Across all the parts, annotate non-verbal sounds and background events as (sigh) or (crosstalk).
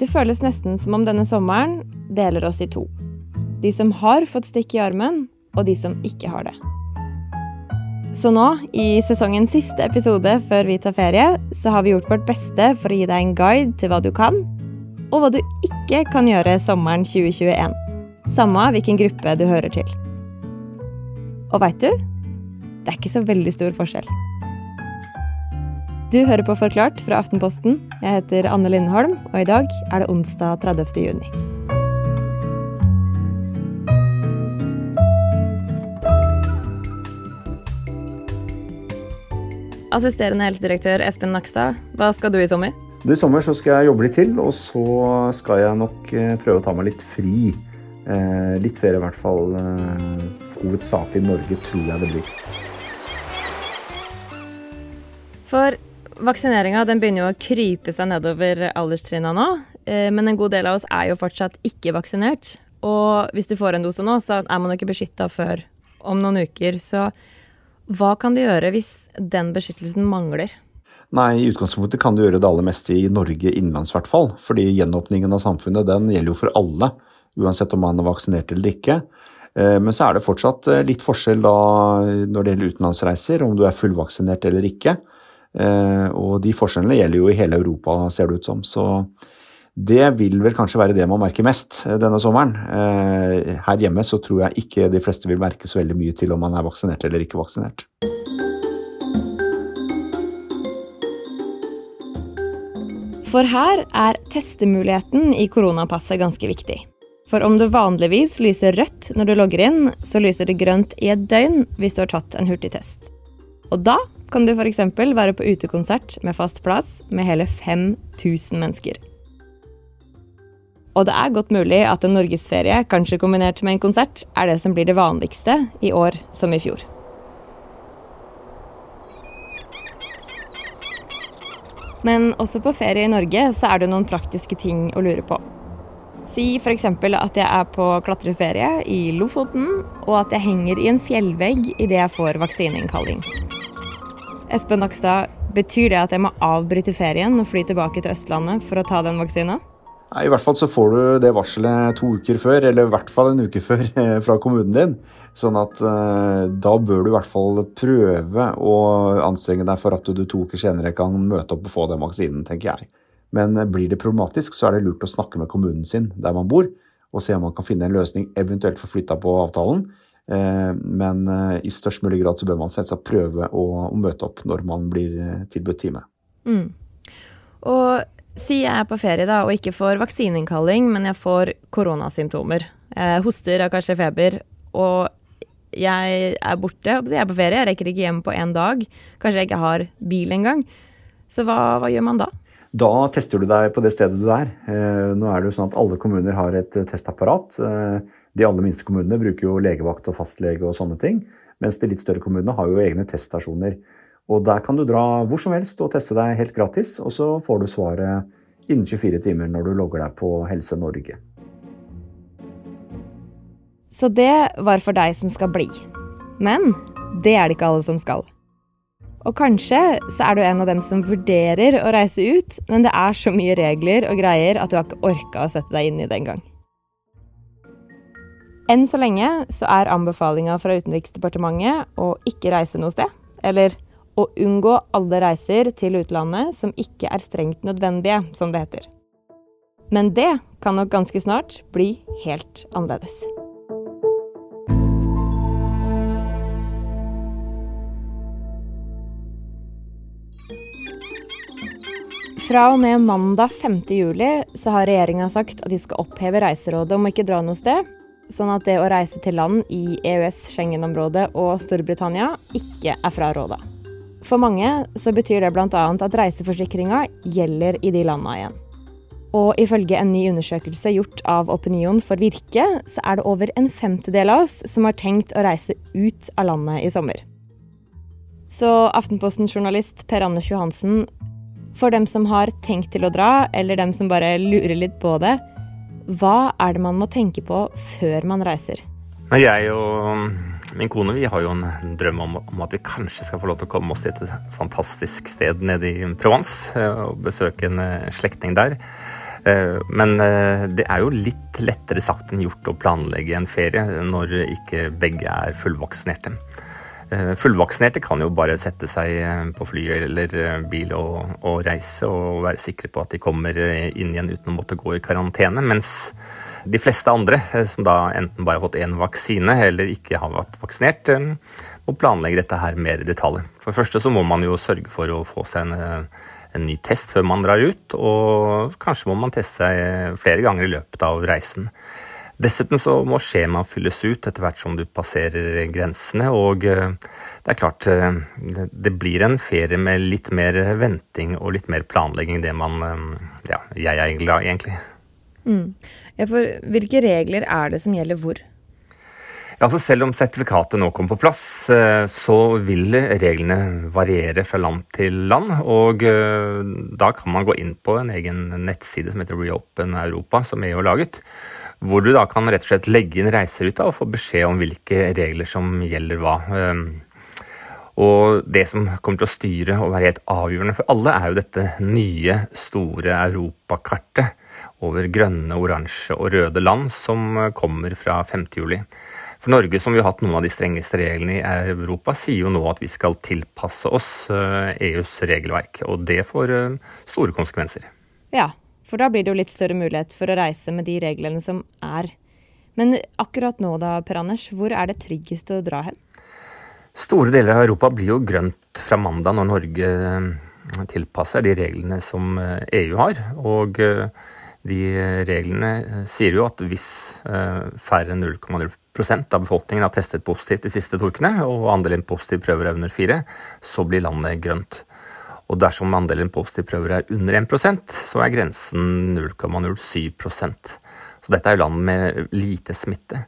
Det føles nesten som om denne sommeren deler oss i to. De som har fått stikk i armen, og de som ikke har det. Så nå, i sesongens siste episode før vi tar ferie, så har vi gjort vårt beste for å gi deg en guide til hva du kan, og hva du ikke kan gjøre sommeren 2021. Samme hvilken gruppe du hører til. Og veit du? Det er ikke så veldig stor forskjell. Du hører på Forklart fra Aftenposten. Jeg heter Anne Lindholm, og i dag er det onsdag 30. juni. Assisterende helsedirektør Espen Nakstad, hva skal du i sommer? I sommer så skal jeg jobbe litt til, og så skal jeg nok eh, prøve å ta meg litt fri. Eh, litt ferie i hvert fall. Eh, hovedsakelig i Norge, tror jeg det blir. For vaksineringa begynner jo å krype seg nedover alderstrinna nå. Eh, men en god del av oss er jo fortsatt ikke vaksinert. Og hvis du får en dose nå, så er man jo ikke beskytta før om noen uker. Så hva kan du gjøre hvis den beskyttelsen mangler? Nei, I utgangspunktet kan du gjøre det aller meste i Norge innenlands, i hvert fall. Fordi gjenåpningen av samfunnet den gjelder jo for alle, uansett om man er vaksinert eller ikke. Eh, men så er det fortsatt eh, litt forskjell da når det gjelder utenlandsreiser, om du er fullvaksinert eller ikke. Eh, og de forskjellene gjelder jo i hele Europa, ser det ut som. Så det vil vel kanskje være det man merker mest denne sommeren. Her hjemme så tror jeg ikke de fleste vil merke så veldig mye til om man er vaksinert eller ikke vaksinert. For her er testemuligheten i koronapasset ganske viktig. For om det vanligvis lyser rødt når du logger inn, så lyser det grønt i et døgn hvis du har tatt en hurtigtest. Og da kan du f.eks. være på utekonsert med fast plass med hele 5000 mennesker. Og det er godt mulig at en norgesferie, kanskje kombinert med en konsert, er det som blir det vanligste i år som i fjor. Men også på ferie i Norge så er det noen praktiske ting å lure på. Si f.eks. at jeg er på klatreferie i Lofoten, og at jeg henger i en fjellvegg idet jeg får vaksineinnkalling. Espen Nakstad, betyr det at jeg må avbryte ferien og fly tilbake til Østlandet for å ta den vaksina? I hvert fall så får du det varselet to uker før, eller i hvert fall en uke før, (laughs) fra kommunen din. Sånn at uh, da bør du i hvert fall prøve å anstrenge deg for at du, to uker senere kan møte opp og få den vaksinen, tenker jeg. Men uh, blir det problematisk, så er det lurt å snakke med kommunen sin der man bor, og se om man kan finne en løsning, eventuelt få flytta på avtalen. Uh, men i størst mulig grad så bør man selvsagt prøve å, møte opp når man blir tilbudt time. Mm. Og Si jeg er på ferie da, og ikke får vaksineinnkalling, men jeg får koronasymptomer. Jeg hoster, har kanskje feber, og jeg er borte. Jeg er på ferie, jeg rekker ikke hjem på én dag. Kanskje jeg ikke har bil engang. Så hva, hva, gjør man da? Da tester du deg på det stedet du er. Eh, nå er det jo sånn at Alle kommuner har et testapparat. Eh, de aller minste kommunene bruker jo legevakt og fastlege og sånne ting. Mens de litt større kommunene har jo egne teststasjoner. Og der kan du dra hvor som helst og teste deg helt gratis, og så får du svaret innen 24 timer når du logger deg på Helse Norge. Så det var for deg som skal bli. Men det er det ikke alle som skal. Og kanskje så er du en av dem som vurderer å reise ut, men det er så mye regler og greier at du har ikke orka å sette deg inn i det engang. Enn så lenge så er anbefalinga fra Utenriksdepartementet å ikke reise noe sted. Eller å unngå alle reiser til utlandet som ikke er strengt nødvendige, som det heter. Men det kan nok ganske snart bli helt annerledes. Fra og med mandag 5. juli så har regjeringa sagt at de skal oppheve reiserådet om å ikke dra noe sted, sånn at det å reise til land i EØS-Schengen-området og Storbritannia ikke er fraråda. For mange så betyr det bl.a. at reiseforsikringa gjelder i de landa igjen. Og ifølge en ny undersøkelse gjort av Opinion for Virke, så er det over en femtedel av oss som har tenkt å reise ut av landet i sommer. Så Aftenposten-journalist Per Anders Johansen, for dem som har tenkt til å dra, eller dem som bare lurer litt på det, hva er det man må tenke på før man reiser? Jeg og min kone vi har jo en drøm om, om, at vi kanskje skal få lov til å komme oss til et fantastisk sted nede i Provence eh, og besøke en eh, slektning der. Men det er jo litt lettere sagt enn gjort å planlegge en ferie når ikke begge er fullvaksinerte. Fullvaksinerte kan jo bare sette seg på fly eller bil og, og, reise og være sikre på at de kommer inn igjen uten å måtte gå i karantene. Mens de fleste andre, eh, som da enten bare har fått én vaksine eller ikke har vært vaksinert, eh, må planlegge dette her mer i detalj. For det første så må man jo sørge for å få seg en, eh, en ny test før man drar ut, og kanskje må man teste seg flere ganger i løpet av reisen. Dessuten så må skjemaet fylles ut etter hvert som du passerer grensene, og det er klart det blir en ferie med litt mer venting og litt mer planlegging det man Ja, jeg er glad egentlig. Mm. Ja, for hvilke regler er det som gjelder hvor? Ja, altså Selv om sertifikatet nå kommer på plass, eh, så vil reglene variere fra land til land. Og eh, da kan man gå inn på en egen nettside som heter Reopen Europa, som EU har laget. Hvor du da kan rett og slett legge inn reiseruta og få beskjed om hvilke regler som gjelder hva. Eh, og det som kommer til å styre og være helt avgjørende for alle, er jo dette nye, store europakartet over grønne, oransje og røde land som kommer fra 5. juli. For Norge, som jo har hatt noen av de strengeste reglene i Europa, sier jo nå at vi skal tilpasse oss EUs eh, e regelverk. Og det får eh, store konsekvenser. Ja, for da blir det jo litt større mulighet for å reise med de reglene som er. Men akkurat nå da, Per Anders, hvor er det tryggest å dra hen? Store deler av Europa blir jo grønt fra mandag når Norge eh, tilpasser de reglene som EU e har. Og de reglene eh, sier jo at hvis eh, færre enn 0,0% av befolkningen har testet positivt de siste to ukene, og andelen positive prøver er under fire, så blir landet grønt. Og dersom andelen positive prøver er under 1% så er grensen 0,07% Så dette er jo land med lite smitte.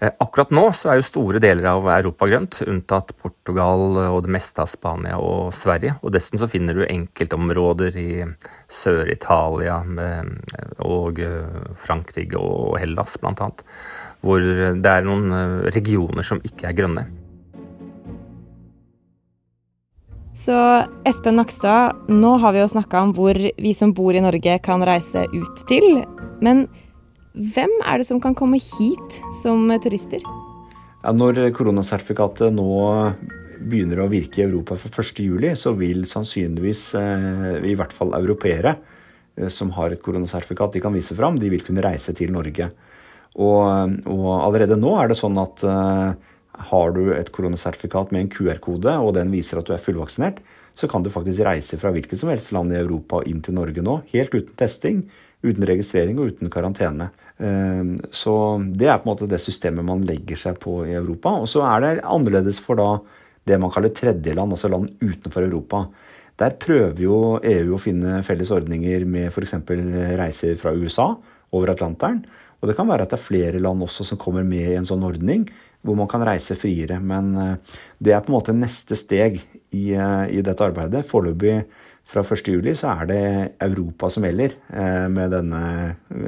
Eh, akkurat nå så er jo store deler av Europa grønt, unntatt Portugal og det meste av Spania og Sverige. Og dessuten så finner du enkeltområder i Sør-Italia og eh, Frankrike og Hellas bl.a. Hvor det er noen eh, regioner som ikke er grønne. Så Espen Nakstad, nå har vi jo snakka om hvor vi som bor i Norge kan reise ut til. Men hvem er det som kan komme hit som turister? Ja, når koronasertifikatet nå begynner å virke i Europa fra 1.7, så vil sannsynligvis eh, i hvert fall europeere eh, som har et koronasertifikat de kan vise fram, de vil kunne reise til Norge. Og, og allerede nå er det sånn at eh, har du et koronasertifikat med en QR-kode, og den viser at du er fullvaksinert, så kan du faktisk reise fra hvilket som helst land i Europa inn til Norge nå, helt uten testing, uten registrering og uten karantene. Ehm, så det er på en måte det systemet man legger seg på i Europa. Og så er det annerledes for da det man kaller tredjeland, altså land utenfor Europa. Der prøver jo EU å finne felles ordninger med f.eks. reiser fra USA over Atlanteren. Og det kan være at det er flere land også som kommer med i en sånn ordning, hvor man kan reise friere. Men eh, det er på en måte neste steg i, eh, i dette arbeidet. Foreløpig fra 1.7 så er det Europa som gjelder eh, med denne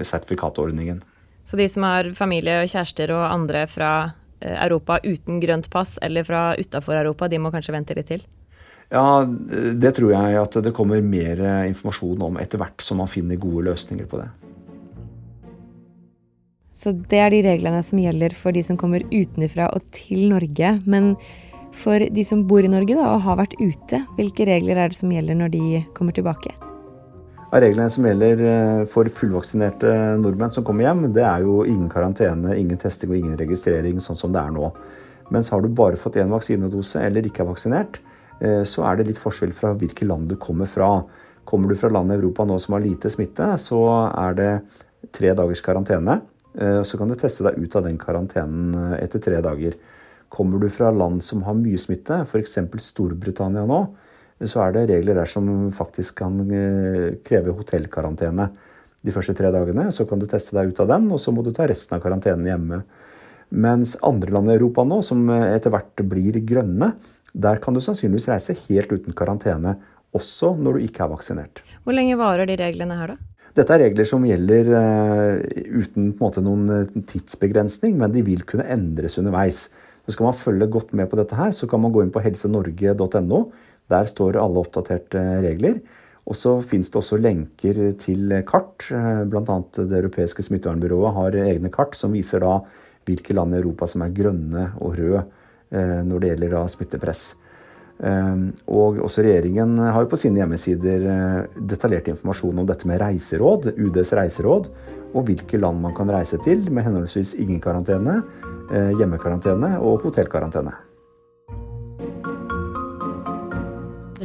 sertifikatordningen. Så de som har familie og kjærester og andre fra Europa uten grønt pass, eller fra utafor Europa, de må kanskje vente litt til? Ja, det tror jeg at det kommer mer informasjon om etter hvert som man finner gode løsninger på det. Så det er de reglene som gjelder for de som kommer utenfra og til Norge. Men for de som bor i Norge da, og har vært ute, hvilke regler er det som gjelder når de kommer tilbake? Reglene som gjelder eh, for fullvaksinerte nordmenn som kommer hjem, det er jo ingen karantene, ingen testing og ingen registrering, sånn som det er nå. Mens har du bare fått én vaksinedose eller ikke er vaksinert, eh, så er det litt forskjell fra hvilket land du kommer fra. Kommer du fra land i Europa nå som har lite smitte, så er det tre dagers karantene. Eh, så kan du teste deg ut av den karantenen etter tre dager. Kommer du fra land som har mye smitte, f.eks. Storbritannia nå, så er det regler der som faktisk kan eh, kreve hotellkarantene de første tre dagene. Så kan du teste deg ut av den, og så må du ta resten av karantenen hjemme. Mens andre land i Europa nå, som etter hvert blir grønne, der kan du sannsynligvis reise helt uten karantene, også når du ikke er vaksinert. Hvor lenge varer de reglene her, da? Dette er regler som gjelder uh, uten måte, noen tidsbegrensning, men de vil kunne endres underveis. Så skal man følge godt med på dette her, så kan man gå inn på helsenorge.no. Der står alle oppdaterte regler. Og så finnes det også lenker til kart. Bl.a. Det europeiske smittevernbyrået har egne kart som viser da hvilke land i Europa som er grønne og røde når det gjelder smittepress. Og også regjeringen har jo på sine hjemmesider detaljert informasjon om dette med reiseråd, UDs reiseråd, og hvilke land man kan reise til med henholdsvis ingen karantene, hjemmekarantene og hotellkarantene.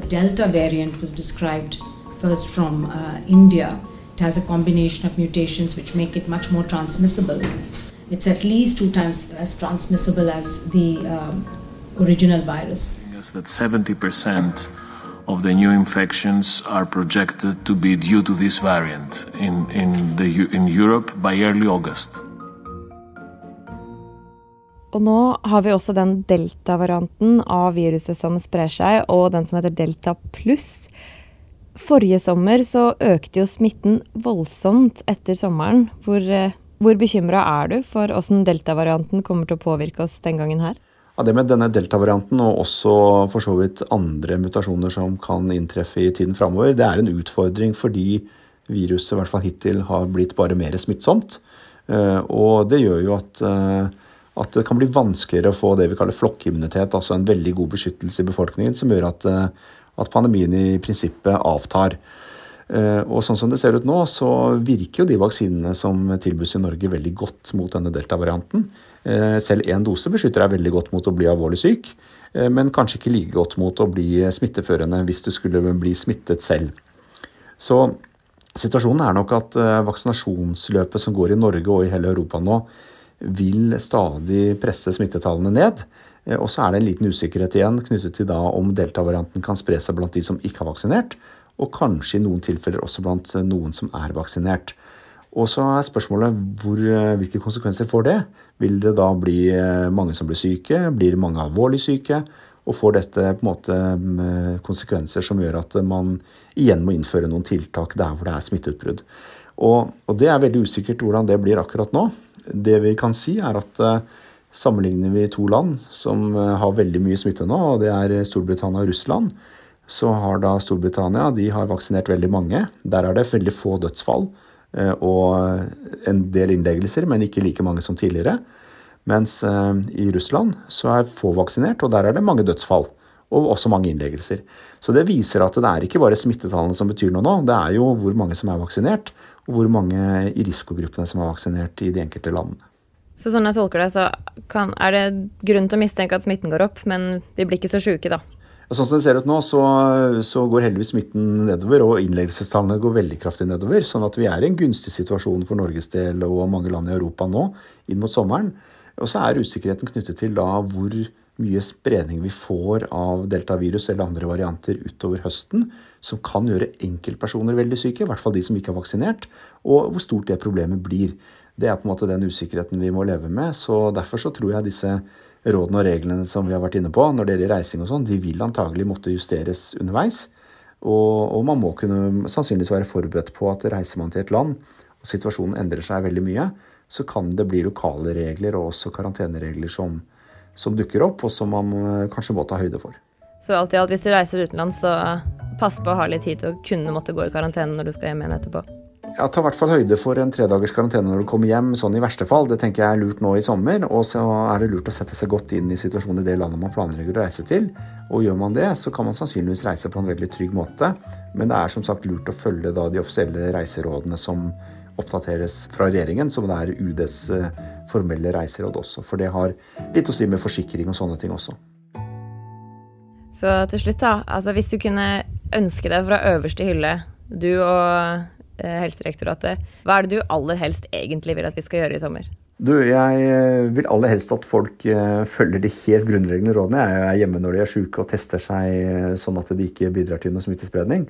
Delta variant was described first from uh, India. It has a combination of mutations which make it much more transmissible. It's at least two times as transmissible as the um, original virus. Yes, that 70% of the new infections are projected to be due to this variant in, in, the, in Europe by early August. Og nå har vi også den delta-varianten av viruset som sprer seg, og den som heter delta pluss. Forrige sommer så økte jo smitten voldsomt etter sommeren. Hvor, eh, hvor bekymra er du for åssen delta-varianten kommer til å påvirke oss den gangen her? Ja, Det med denne delta-varianten og også for så vidt andre mutasjoner som kan inntreffe i tiden framover, det er en utfordring fordi viruset i hvert fall hittil har blitt bare mer smittsomt. Eh, og det gjør jo at eh, at det kan bli vanskeligere å få det vi kaller flokkimmunitet, altså en veldig god beskyttelse i befolkningen, som gjør at, eh, at pandemien i prinsippet avtar. Og sånn som det ser ut nå, så virker jo de vaksinene som tilbys i Norge veldig godt mot denne delta-varianten. Eh, selv én dose beskytter deg veldig godt mot å bli alvorlig syk, men kanskje ikke like godt mot å bli smitteførende hvis du skulle bli smittet selv. Så situasjonen er nok at vaksinasjonsløpet som går i Norge og i hele Europa nå, vil stadig presse smittetallene ned. Eh, og så er det en liten usikkerhet igjen knyttet til da om delta-varianten kan spre seg blant de som ikke har vaksinert, og kanskje i noen tilfeller også blant noen som er vaksinert. Og så er spørsmålet hvor, eh, hvilke konsekvenser får det? Vil det da bli eh, mange som blir syke? Blir mange alvorlig syke? Og får dette på en måte mm, konsekvenser som gjør at man igjen må innføre noen tiltak der hvor det er smitteutbrudd. Og, og det er veldig usikkert hvordan det blir akkurat nå. Det vi kan si, er at eh, sammenligner vi to land som eh, har veldig mye smitte nå, og det er Storbritannia og Russland, så har da Storbritannia de har vaksinert veldig mange. Der er det veldig få dødsfall eh, og en del innleggelser, men ikke like mange som tidligere. Mens i Russland så er få vaksinert, og der er det mange dødsfall. Og også mange innleggelser. Så det viser at det er ikke bare smittetallene som betyr noe nå, det er jo hvor mange som er vaksinert og hvor mange i risikogruppene som er vaksinert i de enkelte landene. Så sånn jeg tolker det, så kan, er det grunn til å mistenke at smitten går opp, men vi blir ikke så sjuke da? Sånn som det ser ut nå, så, så går heldigvis smitten nedover, og innleggelsestallene går veldig kraftig nedover. Sånn at vi er i en gunstig situasjon for Norges del og mange land i Europa nå inn mot sommeren. Og så er usikkerheten knyttet til da hvor mye spredning vi får av deltavirus eller andre varianter utover høsten, som kan gjøre enkeltpersoner veldig syke, i hvert fall de som ikke er vaksinert, og hvor stort det problemet blir. Det er på en måte den usikkerheten vi må leve med. så Derfor så tror jeg disse rådene og reglene som vi har vært inne på når det gjelder reising og sånn, de vil antagelig måtte justeres underveis. Og, og, man må kunne sannsynligvis være forberedt på at reiser man til et land, og situasjonen endrer seg veldig mye, så kan det bli lokale regler og også karanteneregler som, som dukker opp, og som man eh, kanskje må ta høyde for. Så alt i alt, hvis du reiser utenlands, så pass på å ha litt tid til å kunne måtte gå i karantene når du skal hjem igjen etterpå. Ja, Ta i hvert fall høyde for en tredagers karantene når du kommer hjem, sånn i verste fall. Det tenker jeg er lurt nå i sommer. Og så er det lurt å sette seg godt inn i situasjonen i det landet man planlegger å reise til. Og gjør man det, så kan man sannsynligvis reise på en veldig trygg måte. Men det er som sagt lurt å følge da de offisielle reiserådene som oppdateres fra regjeringen, som det er UDs eh, formelle reiseråd også. For det har litt å si med forsikring og sånne ting også. Så til slutt, da. Altså hvis du kunne ønske deg fra øverste hylle, du og Helsedirektoratet, hva er det du aller helst egentlig vil at vi skal gjøre i sommer? Du, jeg eh, vil aller helst at folk eh, følger de helt grunnleggende rådene. Jeg er hjemme når de er syke og tester seg sånn at de ikke bidrar til noe smittespredning.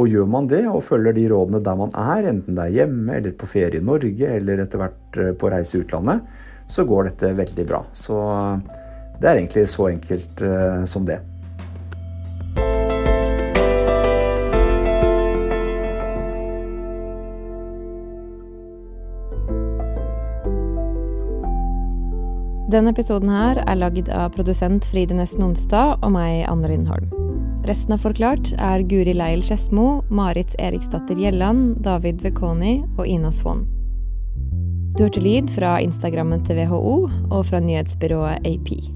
Og gjør man det og følger de rådene der man er, enten det er hjemme eller på ferie i Norge eller etter hvert eh, på reise i utlandet, så går dette veldig bra. Så eh, det er egentlig så enkelt som det. Denne episoden her er lagd av produsent Fride Nesten Onsdag og meg, Anne Lindholm. Resten av Forklart er Guri Leil Skedsmo, Marit Eriksdatter Gjelland, David Vekoni og Ina Swann. Du hørte lyd fra Instagrammen til WHO og fra nyhetsbyrået AP.